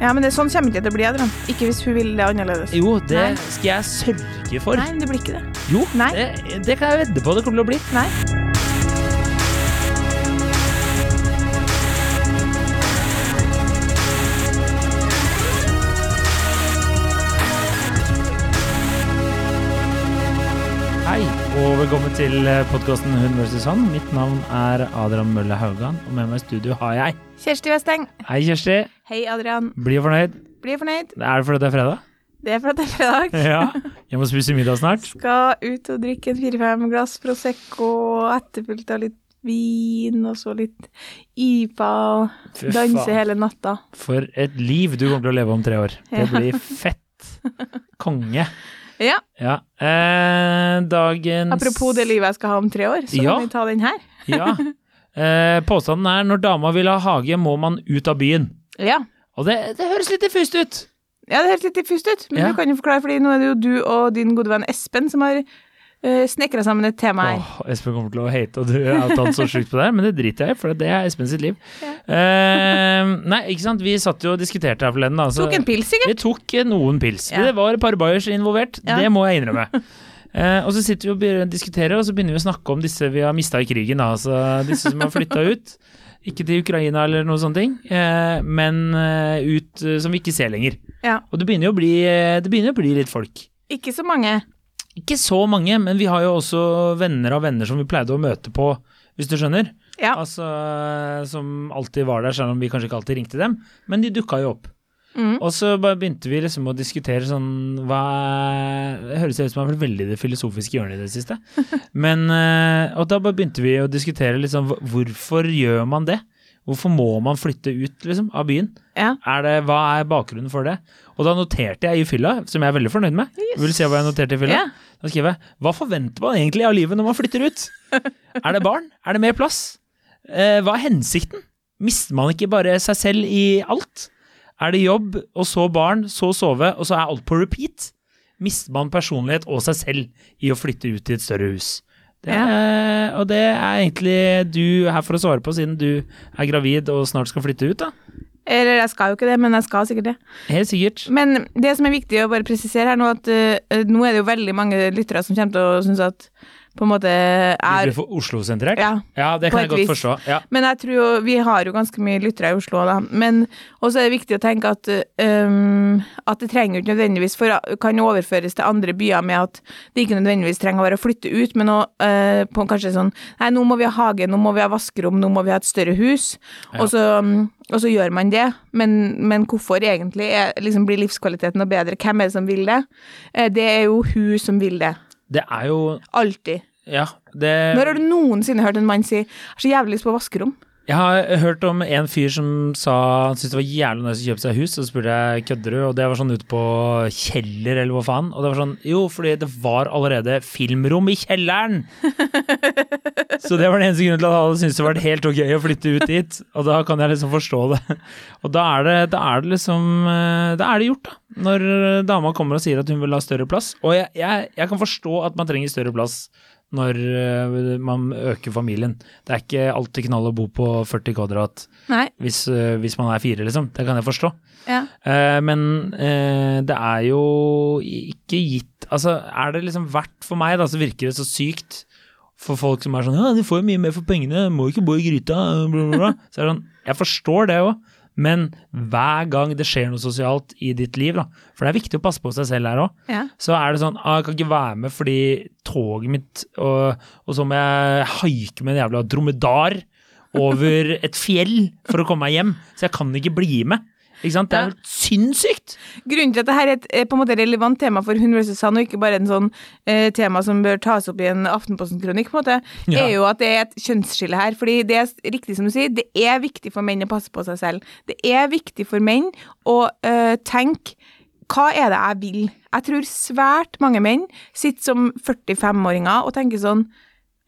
Ja, men det, sånn kommer ikke til å bli, Adrian. Ikke hvis hun vil det annerledes. Jo, det Nei. skal jeg sørge for. Nei, det blir ikke det. Jo, Nei. Det, det kan jeg vedde på det kommer til å bli. Nei. Og velkommen til podkasten Hun vs. han. Mitt navn er Adrian Mølle Haugan, og med meg i studio har jeg Kjersti Westeng. Hei, Kjersti. Hei, Adrian. Bli fornøyd? Bli fornøyd? Er det fordi det er fredag? Det er fordi det er fredag. Ja. Jeg må spise middag snart. Skal ut og drikke en fire-fem glass Prosecco, etterfulgt av litt vin, og så litt IPA, og danse hele natta. For et liv du kommer til å leve om tre år. Det blir fett. Konge. Ja, Ja. Eh, dagens apropos det livet jeg skal ha om tre år, så Ja. kan vi ta den her. Ja. Eh, påstanden er når dama vil ha hage, må man ut av byen. Ja. Og det, det høres litt diffust ut. Ja, det høres litt diffust ut, men Ja. du kan jo forklare, fordi nå er det jo du og din gode venn Espen som har snekra sammen et tema her. Åh, Espen kommer til å hate og du har tatt så sjukt på det her, men det driter jeg i, for det er Espen sitt liv. Eh, nei, ikke sant, vi satt jo og diskuterte her forleden, Altså, så- Tok en pils, sikkert. Vi tok eh, noen pils. Ja. Det var et par bayers involvert, Ja. det må jeg innrømme. uh, og så sitter vi og begynner å diskutere, og så begynner vi å snakke om disse vi har mista i krigen. Da. Altså disse som har flytta ut. Ikke til Ukraina eller noen sånne ting, eh, men eh, ut eh, som vi ikke ser lenger. Ja. Og det begynner jo å bli, eh, det begynner å bli litt folk. Ikke så mange. Ikke så mange, men vi har jo også venner av venner som vi pleide å møte på, hvis du skjønner. Ja. Altså, Som alltid var der, selv om vi kanskje ikke alltid ringte dem. Men de dukka jo opp. Mm. Og så bare begynte vi liksom å diskutere sånn hva Det høres ut som jeg har vært veldig det filosofiske hjørnet i det siste. Men eh, Og da bare begynte vi å diskutere liksom hvorfor gjør man det? Hvorfor må man flytte ut liksom, av byen? Ja. Er det, hva er bakgrunnen for det? Og da noterte jeg i fylla, som jeg er veldig fornøyd med. Vil du se hva jeg noterte i fylla? Yeah. Da skriver jeg Hva forventer man egentlig av livet når man flytter ut? Er det barn? Er det mer plass? Eh, hva er hensikten? Mister man ikke bare seg selv i alt? Er det jobb, og så barn, så sove, og så er alt på repeat? Mister man personlighet og seg selv i å flytte ut i et større hus? Det er, Og det er egentlig du her for å svare på, siden du er gravid og snart skal flytte ut, da. Eller jeg skal jo ikke det, men jeg skal sikkert det. Helt sikkert. Men det som er viktig å bare presisere her nå, at uh, nå er det jo veldig mange lyttere som kommer til å synes at på en måte Er er Oslo-sentrert? Ja. ja, det kan jeg godt vis. forstå. Ja. Men jeg tror jo Vi har jo ganske mye lyttere i Oslo, da. Men også er det viktig å tenke at um, at det trenger ikke nødvendigvis for kan jo overføres til andre byer med at det ikke nødvendigvis trenger å være å flytte ut, men å uh, på kanskje sånn Nei, nå må vi ha hage, nå må vi ha vaskerom, nå må vi ha et større hus. Og, så, og så gjør man det. Men, men hvorfor egentlig? Er, liksom, blir livskvaliteten noe bedre? Hvem er det som vil det? Eh, det er jo hun som vil det. Det er jo Alltid. Ja, det Når har du noensinne hørt en mann si 'har så jævlig lyst på vaskerom'? Jeg har hørt om en fyr som sa han syntes det var jævlig nice å kjøpe seg hus, og så spurte jeg kødder du, og det var sånn ute på Kjeller eller hva faen, og det var sånn jo, fordi det var allerede filmrom i kjelleren! så det var den eneste grunnen til at alle syntes det var helt ok å flytte ut dit, og da kan jeg liksom forstå det. Og da er det, da er det liksom eh, Da er det gjort, da. Når dama kommer og sier at hun vil ha større plass. Og jeg, jeg, jeg kan forstå at man trenger større plass når eh, man øker familien. Det er ikke alltid knall å bo på 40 kvadrat hvis, eh, hvis man er fire, liksom. Det kan jeg forstå. Ja. Eh, men eh, det er jo ikke gitt Altså, er det liksom verdt for meg, da, så virker det så sykt for folk som er sånn Ja, de får jo mye mer for pengene, må ikke bo i gryta, bla, bla, bla. Så er det sånn Jeg forstår det òg. Men hver gang det skjer noe sosialt i ditt liv, da, for det er viktig å passe på seg selv her òg, Ja. så er det sånn ah, Jeg kan ikke være med fordi toget mitt Og, og så må jeg haike med en jævla dromedar over et fjell for å komme meg hjem. Så jeg kan ikke bli med. Ikke sant? Det er Ja. sinnssykt! Grunnen til at dette er et eh, på en måte relevant tema for Hun versus han, og ikke bare en sånn eh, tema som bør tas opp i en Aftenposten-kronikk, på en måte, Ja. er jo at det er et kjønnsskille her. Fordi det er riktig som du sier, det er viktig for menn å passe på seg selv. Det er viktig for menn å eh, tenke hva er det jeg vil? Jeg tror svært mange menn sitter som 45-åringer og tenker sånn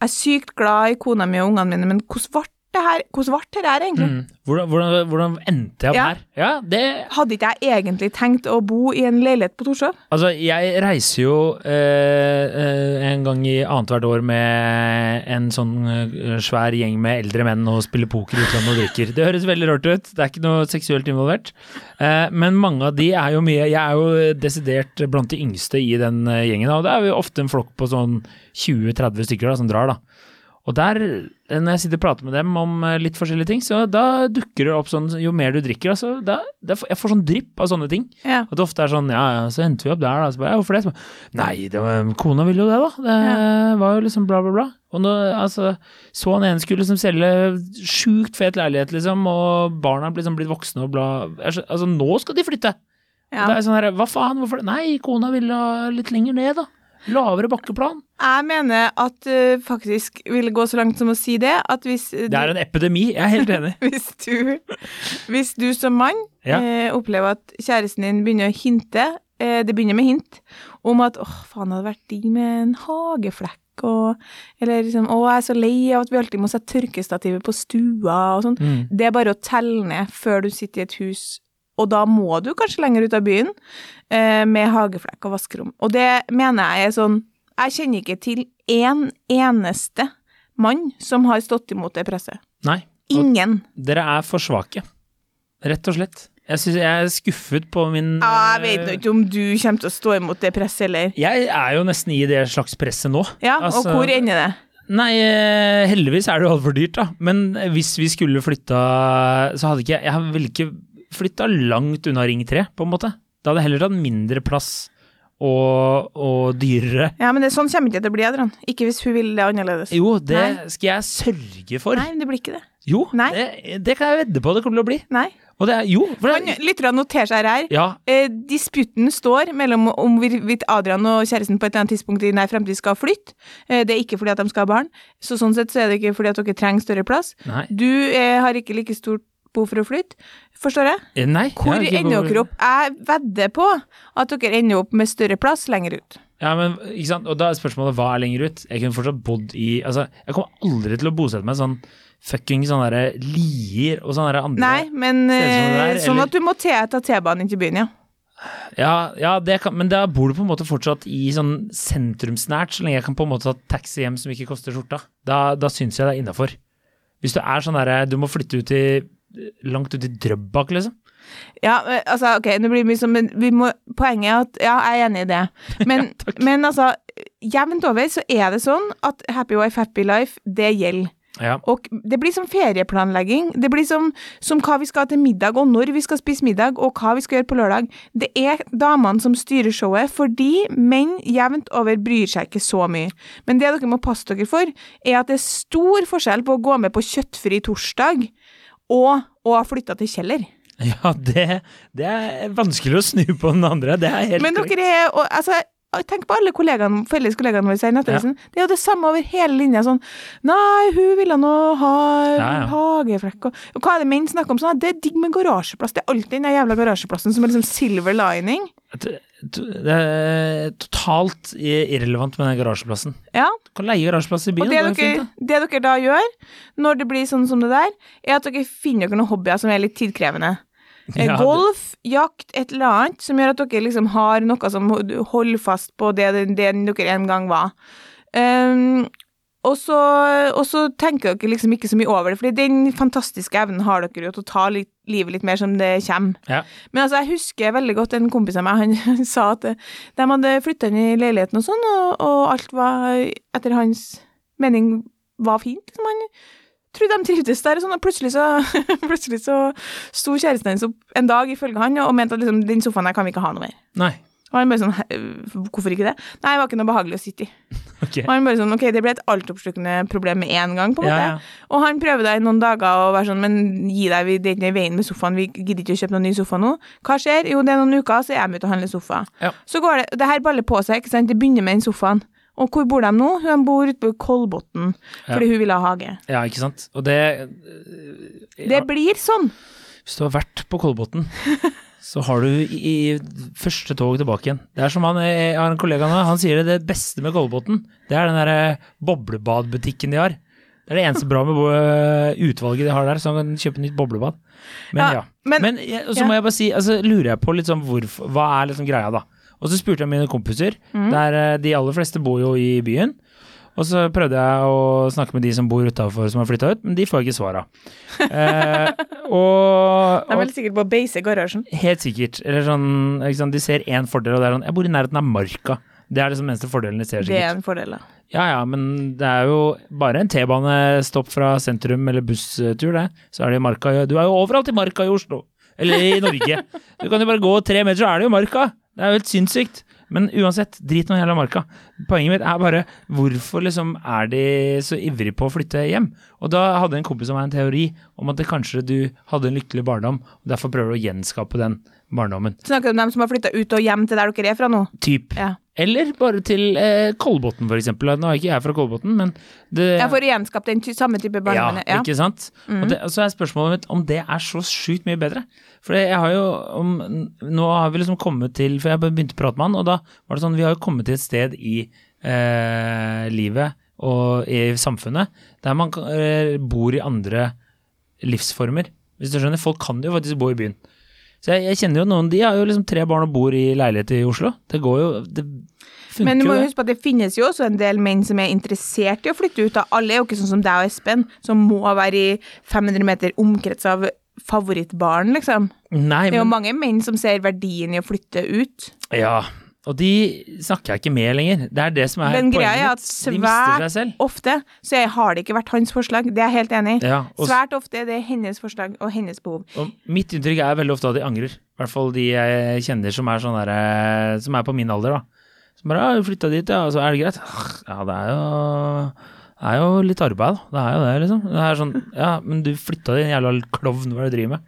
Jeg er sykt glad i kona mi og ungene mine, men hvordan ble det her Hvordan ble det her, egentlig? Mm. Hvordan, hvordan, hvordan endte jeg opp Ja. her? Ja, det Hadde ikke jeg egentlig tenkt å bo i en leilighet på Torshov? Altså, jeg reiser jo eh, eh, en gang i annethvert år med en sånn eh, svær gjeng med eldre menn og spiller poker i utlandet og drikker. Det høres veldig rart ut, det er ikke noe seksuelt involvert. Eh, men mange av de er jo mye Jeg er jo desidert blant de yngste i den eh, gjengen, og det er jo ofte en flokk på sånn 20-30 stykker da, som drar, da. Og der, eh, når jeg sitter og prater med dem om eh, litt forskjellige ting, så da dukker det opp sånn Jo mer du drikker, altså da, da får- Jeg får sånn drypp av sånne ting. Ja. At det ofte er sånn, ja, ja, så endte vi opp der, da. Så bare, ja, hvorfor det? Så bare, Nei, det var, kona ville jo det, da. Det var jo liksom bla, bla, bla. Og nå, altså, så han ene skulle liksom selge sjukt fet leilighet, liksom, og barna blir liksom blitt voksne og bla. Altså, nå skal de flytte! Ja. Det er sånn her, hva faen, hvorfor det? Nei, kona ville litt lenger ned, da. Lavere bakkeplan. Jeg mener at uh, faktisk vil gå så langt som å si det, at hvis Det er en epidemi, jeg er helt enig. hvis du, hvis du som mann Ja. eh, opplever at kjæresten din begynner å hinte, eh, det begynner med hint, om at åh, faen, det hadde vært digg med en hageflekk, og Eller liksom å, jeg er så lei av at vi alltid må sette tørkestativet på stua og sånn. Mm. Det er bare å telle ned før du sitter i et hus, og da må du kanskje lenger ut av byen eh, med hageflekk og vaskerom. Og det mener jeg er sånn Jeg kjenner ikke til én eneste mann som har stått imot det presset. Nei, Ingen. dere er for svake. Rett og slett. Jeg synes jeg er skuffet på min Ja, jeg vet eh, ikke om du kommer til å stå imot det presset, eller. Jeg er jo nesten i det slags presset nå. Ja, Altså- og hvor ender det? Nei, eh, heldigvis er det jo altfor dyrt, da. Men hvis vi skulle flytta, så hadde ikke jeg Jeg ville ikke flytta langt unna Ring 3, på en måte. Da hadde heller tatt mindre plass og, og dyrere. Ja, men det, sånn kommer ikke det til å bli, Adrian. Ikke hvis hun vil det annerledes. Jo, det Nei. skal jeg sørge for. Nei, men det blir ikke det. Jo, det, det kan jeg vedde på det kommer til å bli. Nei. Og det er jo for det, Han lytter og noterer seg her? Ja, Eh, disputen står mellom om hvorvidt Adrian og kjæresten på et eller annet tidspunkt i nær fremtid skal flytte. Eh, det er ikke fordi at de skal ha barn, så sånn sett så er det ikke fordi at dere trenger større plass. nei. Du eh, har ikke like stort behov for å flytte, forstår jeg? Eh, nei Hvor jeg ender dere opp? Jeg vedder på at dere ender opp med større plass lenger ut. Ja, men ikke sant, og da er spørsmålet hva er lenger ut? Jeg kunne fortsatt bodd i Altså, jeg kommer aldri til å bosette meg sånn fucking sånne derre Lier og sånne der andre Nei, men det eh, der, sånn eller- at du må ta T-banen inn til byen, ja. Ja, ja det kan, men da bor du på en måte fortsatt i sånn sentrumsnært, så lenge jeg kan på en måte ta taxi hjem som ikke koster skjorta. Da, da syns jeg det er innafor. Hvis du er sånn derre Du må flytte ut i langt ut i Drøbak, liksom. Ja, eh, altså, ok, det blir mye sånn, men vi må, Poenget er at Ja, jeg er enig i det. Men, men altså, jevnt over så er det sånn at happy wife, happy life, det gjelder. Ja. Og det blir som ferieplanlegging. Det blir som, som hva vi skal til middag, og når vi skal spise middag, og hva vi skal gjøre på lørdag. Det er damene som styrer showet, fordi menn jevnt over bryr seg ikke så mye. Men det dere må passe dere for, er at det er stor forskjell på å gå med på kjøttfri torsdag og å ha flytta til Kjeller. Ja, det, det er vanskelig å snu på den andre. Det er helt Men dere er og, altså, Tenk på alle kollegaene, felles kollegaene våre i Nettavisen. Det er jo det samme over hele linja. Sånn Nei, hun ville nå ha Ja, ja. hageflekk og, og Hva er det menn snakker om? Sånn, det er digg med garasjeplass. Det er alltid den jævla garasjeplassen som er liksom silver lining. Det det er totalt irrelevant med den garasjeplassen. Ja, Du kan leie garasjeplass i og byen. det det er dere, fint, det dere da gjør, når det blir sånn som det der, er at dere finner dere noen hobbyer som er litt tidkrevende. Eh, Ja, det- Golf, jakt, et eller annet som gjør at dere liksom har noe som holder fast på det, det dere en gang var. Um, og, så, og så tenker dere liksom ikke så mye over det, for den fantastiske evnen har dere jo til å ta litt, livet litt mer som det kommer. Ja. Men altså, jeg husker veldig godt en kompis av meg, han sa at de hadde flytta inn i leiligheten og sånn, og, og alt var etter hans mening var fint. Liksom. Han trodde de trivdes der, og sånn, og plutselig så, plutselig så sto kjæresten hennes opp en dag, ifølge han, og mente at liksom, den sofaen her kan vi ikke ha noe mer. Nei. Og han bare sånn Hvorfor ikke det? Nei, det var ikke noe behagelig å sitte i. Okay. Og han bare sånn Ok, det ble et altoppslukende problem med en gang, på en måte. ja. Og han prøver da i noen dager å være sånn Men gi deg, vi- det er ikke noe i veien med sofaen, vi gidder ikke å kjøpe noen ny sofa nå. Hva skjer? Jo, det er noen uker, så er jeg med ut og handler sofa. Ja. Så går det Det her baller på seg, ikke sant. Det begynner med den sofaen. Og hvor bor de nå? Hun bor ute på Kolbotn fordi hun vil ha hage. Ja, ikke sant. Og det Det blir sånn. Hvis du har vært på Kolbotn, så har du i, i første tog tilbake igjen. Det er som han, jeg har en kollega nå, han sier det, det beste med Kolbotn, det er den derre boblebadbutikken de har. Det er det eneste bra med øh, utvalget de har der, så han kan kjøpe nytt boblebad. Men ja. Ja, men- Men, jeg- så ja. må jeg bare si, altså lurer jeg på litt sånn hvorfor Hva er liksom greia, da? Og så spurte jeg mine kompiser, Mm. der de aller fleste bor jo i byen. Og så prøvde jeg å snakke med de som bor utafor som har flytta ut, men de får jeg ikke svar av. Eh, og, De er vel sikkert på beise i garasjen. Helt sikkert. Eller sånn, liksom, De ser én fordel, og det er sånn Jeg bor i nærheten av Marka. Det er liksom den eneste fordelen de ser, sikkert. Det er en fordel, da. Ja ja, men det er jo bare en T-banestopp fra sentrum eller busstur, det. Så er det i Marka. Du er jo overalt i Marka i Oslo. Eller i Norge. Du kan jo bare gå tre meter, så er det jo Marka. Det er jo helt sinnssykt. Men uansett, drit nå hele Marka. Poenget mitt er bare hvorfor liksom er de så ivrige på å flytte hjem? Og da hadde en kompis av meg en teori om at det kanskje du hadde en lykkelig barndom, og derfor prøver du å gjenskape den barndommen. Snakker du om dem som har flytta ut og hjem til der dere er fra nå? Typ. Ja. Eller bare til eh, Kolbotn, eksempel. Nå er ikke jeg fra Kolbotn, men det Jeg får gjenskapt den samme type barndom. ja, ikke sant? Og, det, og så er spørsmålet mitt om det er så sjukt mye bedre. For jeg har jo om, Nå har vi liksom kommet til For jeg begynte å prate med han, og da var det sånn Vi har jo kommet til et sted i eh, livet og i samfunnet der man eh, bor i andre livsformer. Hvis du skjønner. Folk kan jo faktisk bo i byen. Så jeg, jeg kjenner jo noen De har jo liksom tre barn og bor i leilighet i Oslo. Det går jo Det funker Men du må jo, huske på at det finnes jo også en del menn som er interessert i å flytte ut. Da. Alle er jo ikke sånn som deg og Espen, som må være i 500 meter omkrets av favorittbaren, liksom. Nei, Det er jo mange menn som ser verdien i å flytte ut. Ja, og de snakker jeg ikke med lenger. Det er det som er Den greia er at svært selv. ofte så jeg har det ikke vært hans forslag, det er jeg helt enig i. Ja, Svært ofte er det hennes forslag og hennes behov. og mitt inntrykk er veldig ofte at de angrer. I hvert fall de jeg kjenner som er der, Som er på min alder, da. Som bare ja, 'Flytta dit, ja, og så er det greit'. Ja, det er jo det er jo litt arbeid, da. Det er jo det, liksom. Det er sånn, ja, men du flytta din jævla klovn, hva er det du driver med?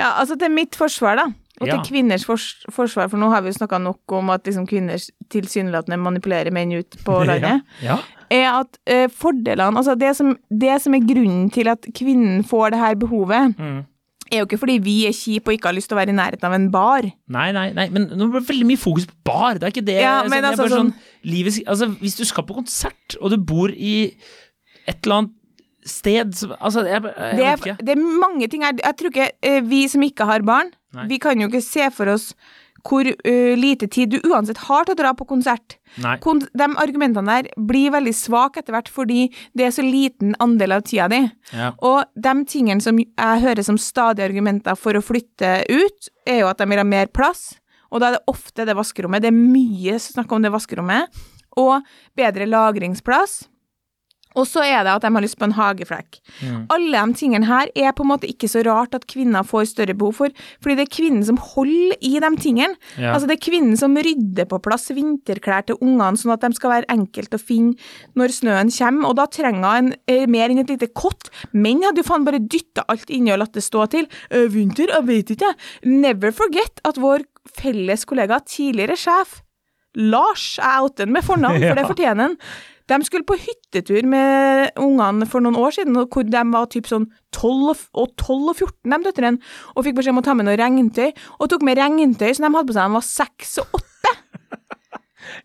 Ja, altså til mitt forsvar, da. Og Ja. til kvinners fors forsvar, for nå har vi jo snakka nok om at liksom kvinner tilsynelatende manipulerer menn ut på landet. Ja. er at eh, fordelene Altså det som, det som er grunnen til at kvinnen får det her behovet, Mm. er jo ikke fordi vi er kjipe og ikke har lyst til å være i nærheten av en bar. Nei, nei, nei, men nå ble det veldig mye fokus på bar. Det er ikke det. Ja, sånn, altså bare sånn- livet, altså, Hvis du skal på konsert, og du bor i et eller annet sted som, Altså, jeg, jeg, Det vet er, ikke. det er mange ting her. Jeg tror ikke eh, vi som ikke har barn, Nei. vi kan jo ikke se for oss hvor uh, lite tid du uansett har til å dra på konsert. Kon de argumentene der blir veldig svake etter hvert fordi det er så liten andel av tida di. Ja. Og de tingene som jeg hører som stadige argumenter for å flytte ut, er jo at de vil ha mer plass, og da er det ofte det vaskerommet. Det er mye snakk om det vaskerommet. Og bedre lagringsplass. Og så er det at de har lyst på en hageflekk. Mm. Alle de tingene her er på en måte ikke så rart at kvinner får større behov for, fordi det er kvinnen som holder i de tingene. Ja. Altså Det er kvinnen som rydder på plass vinterklær til ungene, sånn at de skal være enkelt å finne når snøen kommer, og da trenger hun en, eh, mer enn et lite kott. Menn hadde jo faen bare dytta alt inni og latt det stå til. «Øh, vinter, jeg vet ikke. Never forget at vår felles kollega, tidligere sjef, Lars, jeg outer han med fornavn, for det fortjener han. De skulle på hyttetur med ungene for noen år siden, hvor de var typ sånn 12 og, og 12 og 14, de døtrene, og fikk beskjed om å ta med noe regntøy, og tok med regntøy som de hadde på seg da de var 6 og 8.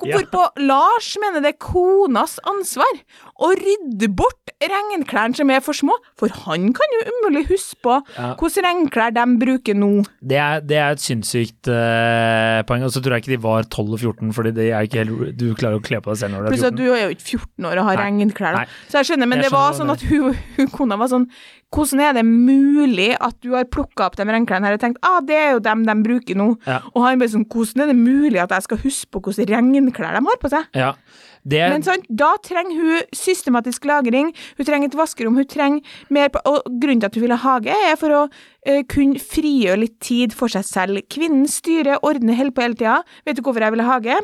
Ja. Hvorpå Lars mener det er konas ansvar å rydde bort regnklærne som er for små, for han kan jo umulig huske på Ja. hvilke regnklær de bruker nå. Det er, det er et sinnssykt uh, poeng. Og så tror jeg ikke de var 12 og 14, fordi helt, du klarer å kle på deg selv når du Pluss er at 14. du er jo ikke 14 år og har regnklær. da. Nei. Så jeg skjønner, men Jeg det var sånn at hun, hun kona var sånn Hvordan er det mulig at du har plukka opp de regnklærne her og tenkt ah, det er jo dem de bruker nå? Ja. Og han bare sånn Hvordan er det mulig at jeg skal huske på hvilke regnklær de har på seg? Ja. Det, Men sånn, da trenger hun systematisk lagring, hun trenger et vaskerom, hun trenger mer på, Og grunnen til at hun vil ha hage, er for å uh, kunne frigjøre litt tid for seg selv. Kvinnen styrer, ordner, holder på hele tida. Vet du hvorfor jeg vil ha hage?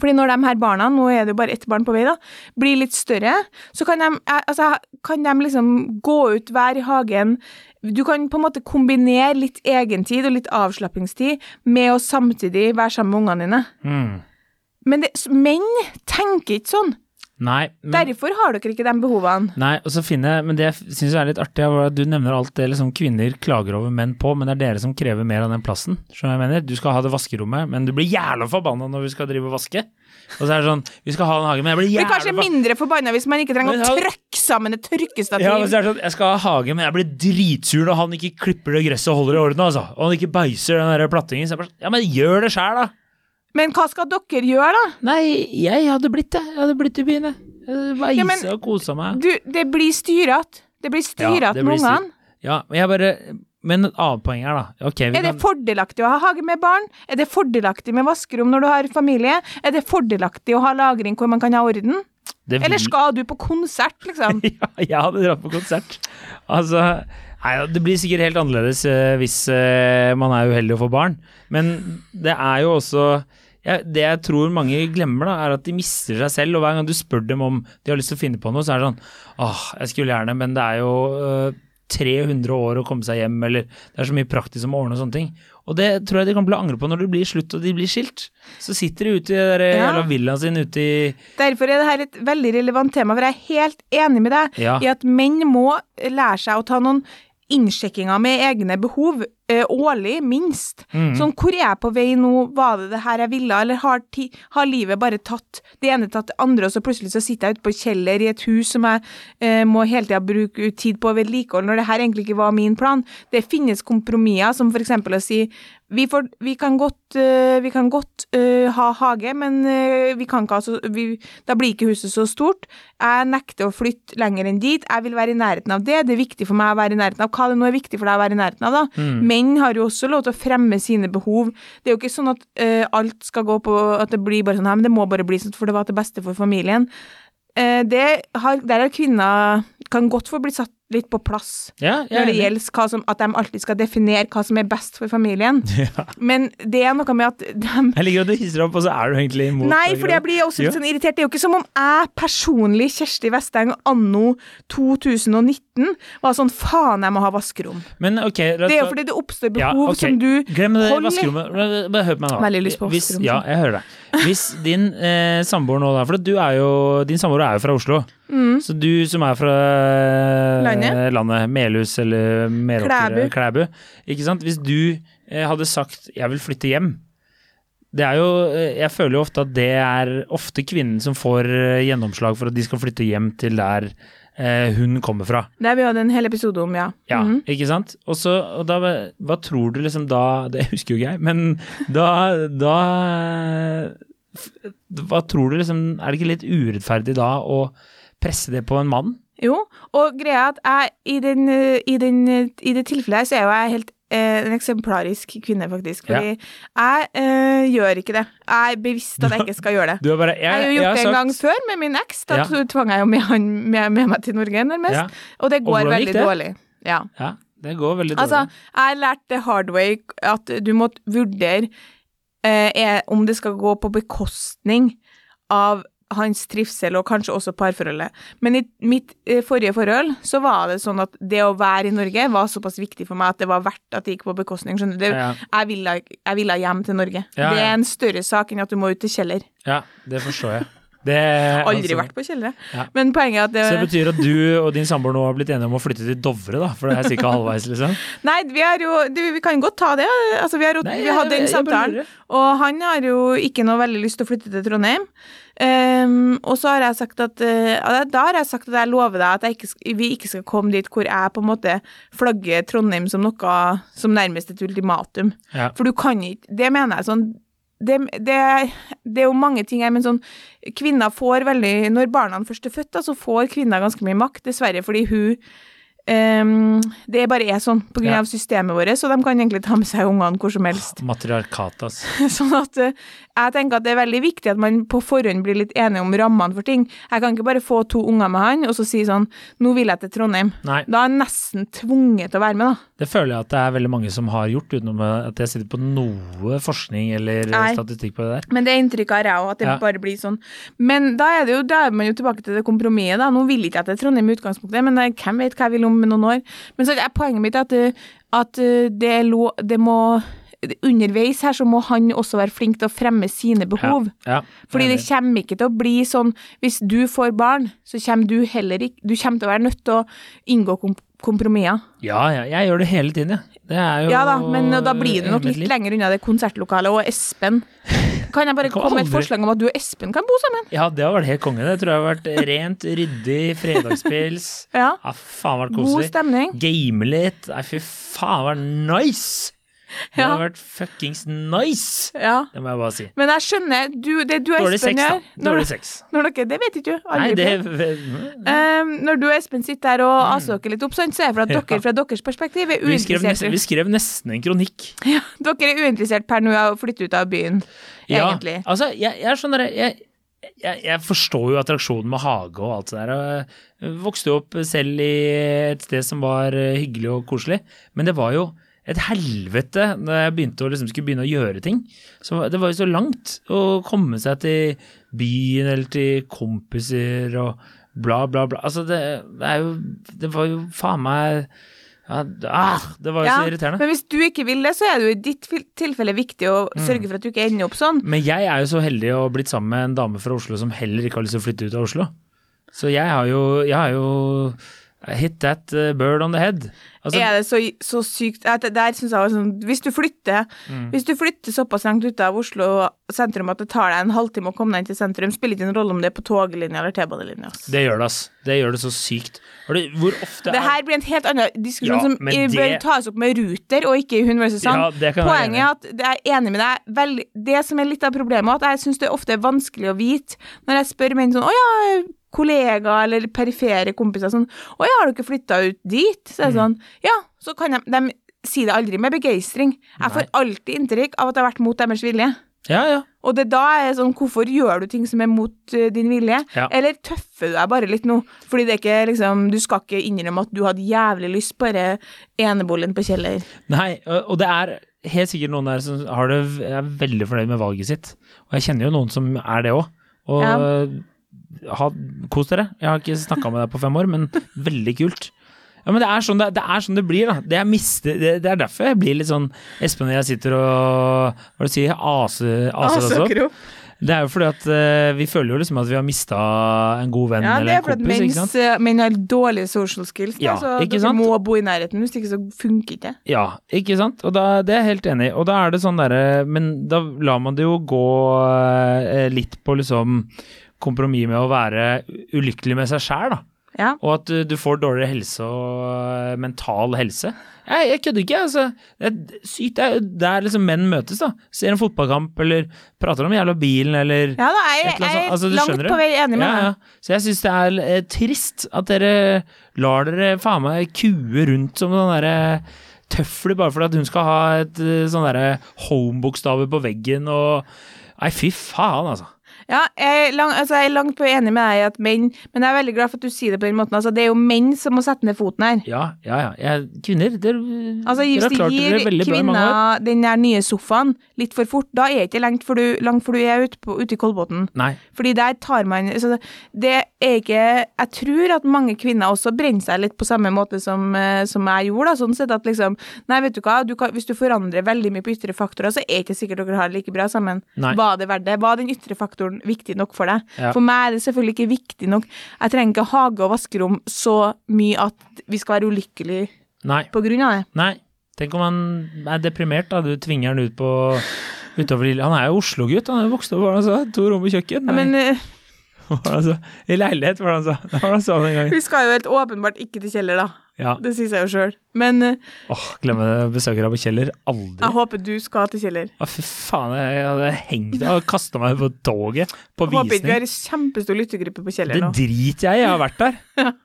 Fordi når de her barna, nå er det jo bare ett barn på vei, da, blir litt større, så kan de, eh, altså, kan de liksom gå ut hver i hagen. Du kan på en måte kombinere litt egentid og litt avslappingstid med å samtidig være sammen med ungene dine. mm, Men det, menn tenker ikke sånn. Nei, men, Derfor har dere ikke de behovene. nei, og så finner jeg Men det jeg syns er litt artig, er at du nevner alt det liksom kvinner klager over menn på, men det er dere som krever mer av den plassen. Skjønner jeg mener? Du skal ha det vaskerommet, men du blir jævla forbanna når vi skal drive og vaske. Og så er det sånn Vi skal ha den hagen, men jeg blir Blir jævla kanskje mindre forbanna hvis man ikke trenger Men å trykke sammen et tørkestativ. Ja, men så er det sånn, Jeg skal ha hage, men jeg blir dritsur når han ikke klipper det gresset og holder det i orden. altså. Og han ikke beiser den der plattingen. Så jeg bare, sånn, ja, men gjør det sjæl, da! Men hva skal dere gjøre, da? Nei, jeg hadde blitt det. Jeg hadde blitt i byen, jeg. var Ja, men- og kosa meg. Du, det blir styrete. Det blir styrete ja, med ungene. Ja, men jeg bare Men et annet poeng her, da. Okay, Er det kan fordelaktig å ha hage med barn? Er det fordelaktig med vaskerom når du har familie? Er det fordelaktig å ha lagring hvor man kan ha orden? vil- Eller skal du på konsert, liksom? ja, jeg hadde dratt på konsert. Altså Nei, Det blir sikkert helt annerledes eh, hvis eh, man er uheldig å få barn, men det er jo også ja, Det jeg tror mange glemmer, da, er at de mister seg selv. Og hver gang du spør dem om de har lyst til å finne på noe, så er det sånn Åh, jeg skulle gjerne, men det er jo øh, 300 år å komme seg hjem, eller det er så mye praktisk om å ordne og sånne ting. Og det tror jeg de kommer til å angre på når det blir slutt og de blir skilt. Så sitter de ute i den der Ja. jævla villaen sin ute i Derfor er dette et veldig relevant tema, for jeg er helt enig med deg Ja. i at menn må lære seg å ta noen innsjekkinger med egne behov eh, årlig, minst. Mm. Sånn, hvor er jeg på vei nå, var det det her jeg ville, eller har, ti, har livet bare tatt det ene tatt det andre, og så plutselig så sitter jeg ute på kjeller i et hus som jeg eh, må hele tida bruke tid på å vedlikeholde, når det her egentlig ikke var min plan. Det finnes kompromisser, som eksempel å si vi, får, vi kan godt, eh, vi kan godt uh, ha hage, men uh, vi kan ikke ha så, vi, da blir ikke huset så stort. Jeg nekter å flytte lenger enn dit. Jeg vil være i nærheten av det. Det er viktig for meg å være i nærheten av hva det nå er viktig for deg å være i nærheten av. da. Menn har jo også lov til å fremme sine behov. Det er jo ikke sånn at uh, alt skal gå på at det blir bare sånn, her, men det må bare bli sånn for det var til beste for familien. Uh, det har, der har kvinner kan godt få bli satt litt på plass Ja, når det gjelder som, at de alltid skal definere hva som er best for familien. Ja. Men det er noe med at de Jeg liker at du hisser opp, og så er du egentlig imot. Nei, for jeg blir også litt sånn irritert. Det er jo ikke som om jeg personlig, Kjersti Vesteng, anno 2019 var sånn faen, jeg må ha vaskerom. Men ok, Det er jo fordi det oppstår behov som du Glem det holder- vaskerommet. Bare- hør på meg nå. Veldig lyst på Hvis, ja, jeg hører deg. Hvis din eh, samboer nå da For du er jo Din samboer er jo fra Oslo. Mm. Så du som er fra eh, Landet. landet Melhus eller Meråker Klæbu. Ikke sant? Hvis du eh, hadde sagt 'jeg vil flytte hjem' det er jo, eh, Jeg føler jo ofte at det er ofte kvinnen som får eh, gjennomslag for at de skal flytte hjem til der eh, hun kommer fra. Det har vi hatt en hel episode om, ja. Ja, Mhm. ikke sant? Og så, og da, hva tror du liksom da Det husker jo ikke jeg, men da, da Hva tror du liksom Er det ikke litt urettferdig da å presse det på en mann? Jo, og greia er at jeg, i, den, eh, i, den, eh, i det tilfellet her, så er jo jeg helt eh, en eksemplarisk kvinne, faktisk. Fordi jeg eh, gjør ikke det. Jeg er bevisst at jeg ikke skal gjøre det. Du har bare Jeg har jo gjort det en gang før med min eks. Da Ja. tvang jeg jo med han med, med meg til Norge, nærmest. Ja. Og det går og veldig det? dårlig. Ja. Ja, det går veldig dårlig. Altså, jeg lærte det hard way at du måtte vurdere eh, om det skal gå på bekostning av hans trivsel og kanskje også parforholdet. Men i mitt eh, forrige forhold så var det sånn at det å være i Norge var såpass viktig for meg at det var verdt at det gikk på bekostning. Skjønner du? Ja. jeg, ville, jeg ville hjem til Norge. Ja, Det er en større sak enn at du må ut til Kjeller. ja, det forstår jeg. Det, Aldri altså- vært på kjeller. Ja. Men poenget er at det, Så det betyr at du og din samboer nå har blitt enige om å flytte til Dovre, da? For det er ca. halvveis, liksom? Nei, vi jo Vi kan godt ta det. Altså, vi har, jo- Nei, vi hadde den samtalen. Og han har jo ikke noe veldig lyst til å flytte til Trondheim. Ehm, og så har jeg sagt at uh, Da har jeg sagt at jeg lover deg at ikke, vi ikke skal komme dit hvor jeg på en måte flagger Trondheim som noe som nærmest et ultimatum. Ja. For du kan ikke Det mener jeg sånn det, det, det er jo mange ting her, men sånn Kvinner får veldig Når barna først er født, da, så får kvinner ganske mye makt, dessverre, fordi hun ehm, Det bare er sånn på grunn Ja. av systemet vårt, så de kan egentlig ta med seg ungene hvor som helst. Matriarkat, altså. Sånn at uh, jeg tenker at det er veldig viktig at man på forhånd blir litt enige om rammene for ting. Jeg kan ikke bare få to unger med han, og så si sånn Nå vil jeg til Trondheim. Nei, Da er jeg nesten tvunget til å være med, da. det føler jeg at det er veldig mange som har gjort, utenom at jeg sitter på noe forskning eller Nei. statistikk på det der. Men det inntrykket har jeg òg, at det Ja. bare blir sånn. Men da er det jo, da er man jo tilbake til det kompromisset, da. Nå vil ikke jeg til Trondheim i utgangspunktet, men hvem vet hva jeg vil om noen år. Men så er poenget mitt at, eh, at eh, det, lo, det må Underveis her så må han også være flink til å fremme sine behov. Ja, ja, Fordi det kommer ikke til å bli sånn Hvis du får barn, så kommer du heller ikke Du kommer til å være nødt til å inngå kompromisser. Ja, ja, jeg gjør det hele tiden, jeg. Det er jo Ja da, men da blir du nok litt lenger unna det konsertlokalet. Og Espen Kan jeg bare jeg komme med et forslag om at du og Espen kan bo sammen? Ja, det har vært helt konge. Det tror jeg har vært rent, ryddig, fredagspils. Ja. Ja, faen vært God stemning. Game litt. Nei, fy faen, vært nice! Det Ja. vært fuckings nice! Ja. Det må jeg bare si. Men jeg skjønner du, det du og Espen gjør når, Dårlig sex. når dere, Det vet ikke du. Nei, det. Ehm, når du og Espen sitter der og aser dere litt opp, sånn, så er det for at dere fra deres perspektiv er vi uinteressert. vi skrev nesten en kronikk. Ja, dere er uinteressert per nå å flytte ut av byen, Ja, egentlig. altså, jeg, jeg skjønner det. Jeg, jeg, jeg forstår jo attraksjonen med hage og alt det der. Jeg vokste jo opp selv i et sted som var hyggelig og koselig, men det var jo et helvete da jeg begynte å liksom skulle begynne å gjøre ting. Så det var jo så langt å komme seg til byen eller til kompiser og bla, bla, bla. Altså, det, det er jo Det var jo faen meg ja, ah, Det var jo så irriterende. Men hvis du ikke vil det, så er det jo i ditt tilfelle viktig å Mm. sørge for at du ikke ender opp sånn. Men jeg er jo så heldig å ha blitt sammen med en dame fra Oslo som heller ikke har lyst til å flytte ut av Oslo. Så jeg har jo, jeg har jo hit that uh, bird on the head. Altså, er det så, så sykt det Der synes jeg var sånn Hvis du flytter Mm. Hvis du flytter såpass langt ut av Oslo sentrum at det tar deg en halvtime å komme deg inn til sentrum, spiller ikke en rolle om det er på toglinja eller T-banelinja. det gjør det, ass. Det gjør det så sykt. Det, hvor ofte Det her blir en helt annen diskusjon Ja, som det... bør tas opp med Ruter og ikke i Hun versus Sand. i. Poenget er at jeg er enig med deg. Vel, det som er litt av problemet, at jeg syns det ofte er vanskelig å vite når jeg spør menn sånn Å ja, kollegaer eller perifere kompiser sånn Å ja, har du ikke flytta ut dit? Så er Mm. det sånn Ja, så kan de, de si det aldri med begeistring. Jeg får alltid inntrykk av at det har vært mot deres vilje. Ja, ja. Og det da er sånn, hvorfor gjør du ting som er mot eh, din vilje? Ja. Eller tøffer du deg bare litt nå? Fordi det er ikke liksom, du skal ikke innrømme at du hadde jævlig lyst på bare enebollen på Kjeller. Nei, og det er helt sikkert noen der som har det, er veldig fornøyd med valget sitt. Og jeg kjenner jo noen som er det òg. Og ha, kos dere. Jeg har ikke snakka med deg på fem år, men veldig kult. Ja, men det er sånn det, det, er sånn det blir, da. Det, mister, det, det er derfor jeg blir litt sånn Espen og jeg sitter og Hva er det du sier? Ase, aser oss opp. Det er jo fordi at uh, vi føler jo liksom at vi har mista en god venn Ja, det eller er en fordi at kompis, ikke mens sant? eh, menn har dårlige social skills, da, Ja, så dere må bo i nærheten, hvis ikke så funker ikke. Ja, ikke sant? Og da, det er jeg helt enig i. Og da er det sånn derre Men da lar man det jo gå uh, litt på liksom kompromiss med å være ulykkelig med seg sjæl, da. Ja. Og at du, får dårligere helse og eh, mental helse. Jeg, jeg kødder ikke, altså. Det er sykt. Det er der liksom menn møtes, da. Ser en fotballkamp eller prater om jævla bilen eller Ja da, jeg, jeg sånt. Altså, er langt på vei enig med ja, deg. ja. Så jeg syns det er eh, trist at dere lar dere faen meg kue rundt som sånn derre tøfler bare fordi at hun skal ha et eh, sånn derre home-bokstaver på veggen og Nei, fy faen, altså. Ja, jeg er, lang, altså jeg er langt på enig med deg i at menn Men jeg er veldig glad for at du sier det på den måten. Altså, det er jo menn som må sette ned foten her. Ja, ja, ja. Jeg, kvinner, dere, Altså, Hvis klart gir kvinna den der nye sofaen litt for fort, da er det ikke langt for du, langt for du er ute, på, ute i Kolbotn. Fordi der tar man altså, Det er ikke Jeg tror at mange kvinner også brenner seg litt på samme måte som, eh, som jeg gjorde. Da, sånn sett at liksom Nei, vet du hva, du kan, hvis du forandrer veldig mye på ytre faktorer, så er det ikke sikkert dere har det like bra sammen. Nei. Var det verdt det? Var den ytre faktoren viktig nok for deg? Ja. For meg er det selvfølgelig ikke viktig nok. Jeg trenger ikke hage og vaskerom så mye at vi skal være ulykkelige Nei. på grunn av det. Nei. Tenk om han er deprimert, da. Du tvinger han ut på utover Lille. Han er jo Oslo-gutt. Han er jo vokst opp, hva var han sa? To rom og kjøkken? Nei, men uh, han sa? I leilighet, var det han sa? Det var det han sa den gangen. vi skal jo helt åpenbart ikke til Kjeller, da. Ja. Det sier seg jo sjøl. Men eh, Åh, glemmer besøkere Besøker på Kjeller. Aldri. jeg håper du skal til Kjeller. Å, fy faen, jeg hadde hengt og kasta meg på toget på Jeg håper ikke vi visning. har kjempestor lyttergruppe på Kjeller nå. Det driter jeg i, jeg har vært der.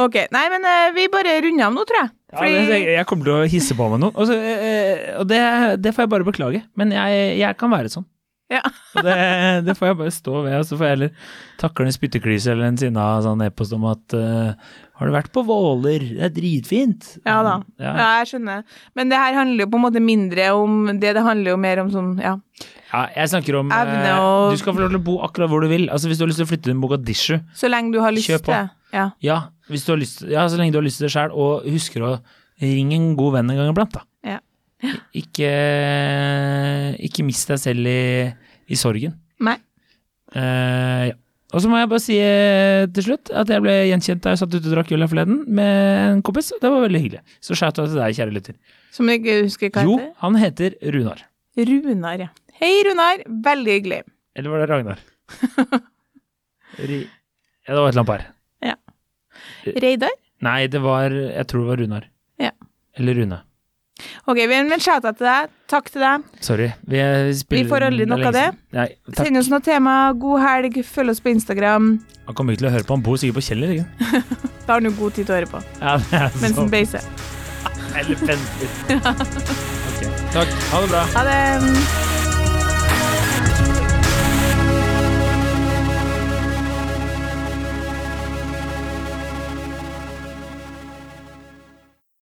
Ok, Nei, men eh, vi bare runder av nå, tror jeg. Ja, det, jeg kommer til å hisse på meg noen. Og, så, eh, og det, det får jeg bare beklage. Men jeg, jeg kan være sånn. Ja. Det, det får jeg bare stå ved, og så får jeg heller takle en spytteklyse eller en sinna sånn e-post om at uh, Har du vært på Våler? Det er dritfint. Ja da. Ja. Ja, jeg skjønner. Men det her handler jo på en måte mindre om det, det handler jo mer om sånn, ja. Ja, jeg snakker om Evne eh, og- Du skal få lov til å bo akkurat hvor du vil. Altså Hvis du har lyst til å flytte til Mogadishu, Så lenge du har lyst Kjør på. til. Ja. ja, hvis du har lyst, ja, så lenge du har lyst til det sjøl, og husker å ringe en god venn en gang iblant, da. Ja. Ikke, ikke mist deg selv i, i sorgen. Nei. Uh, ja. Og så må jeg bare si eh, til slutt at jeg ble gjenkjent da jeg satt ute og drakk øl her forleden med en kompis, det var veldig hyggelig. Så shout out til deg, kjære lytter. Som du ikke husker hva heter? Jo, han heter Runar. Runar, ja. Hei, Runar. Veldig hyggelig. Eller var det Ragnar? Ri... Ja, det var et eller annet par. Reidar? Nei, det var Jeg tror det var Runar. Ja. Eller Rune. Ok, men har shout-out til deg. Takk til deg. Sorry. Vi, Vi får aldri nok av det. Nei, takk. Send oss noe tema. God helg. Følg oss på Instagram. Han kommer ikke til å høre på, han bor sikkert på Kjeller, ikke Da har han jo god tid til å høre på Ja, er mens han beiser. Eller pendler. okay. Takk. Ha det bra. Ha det.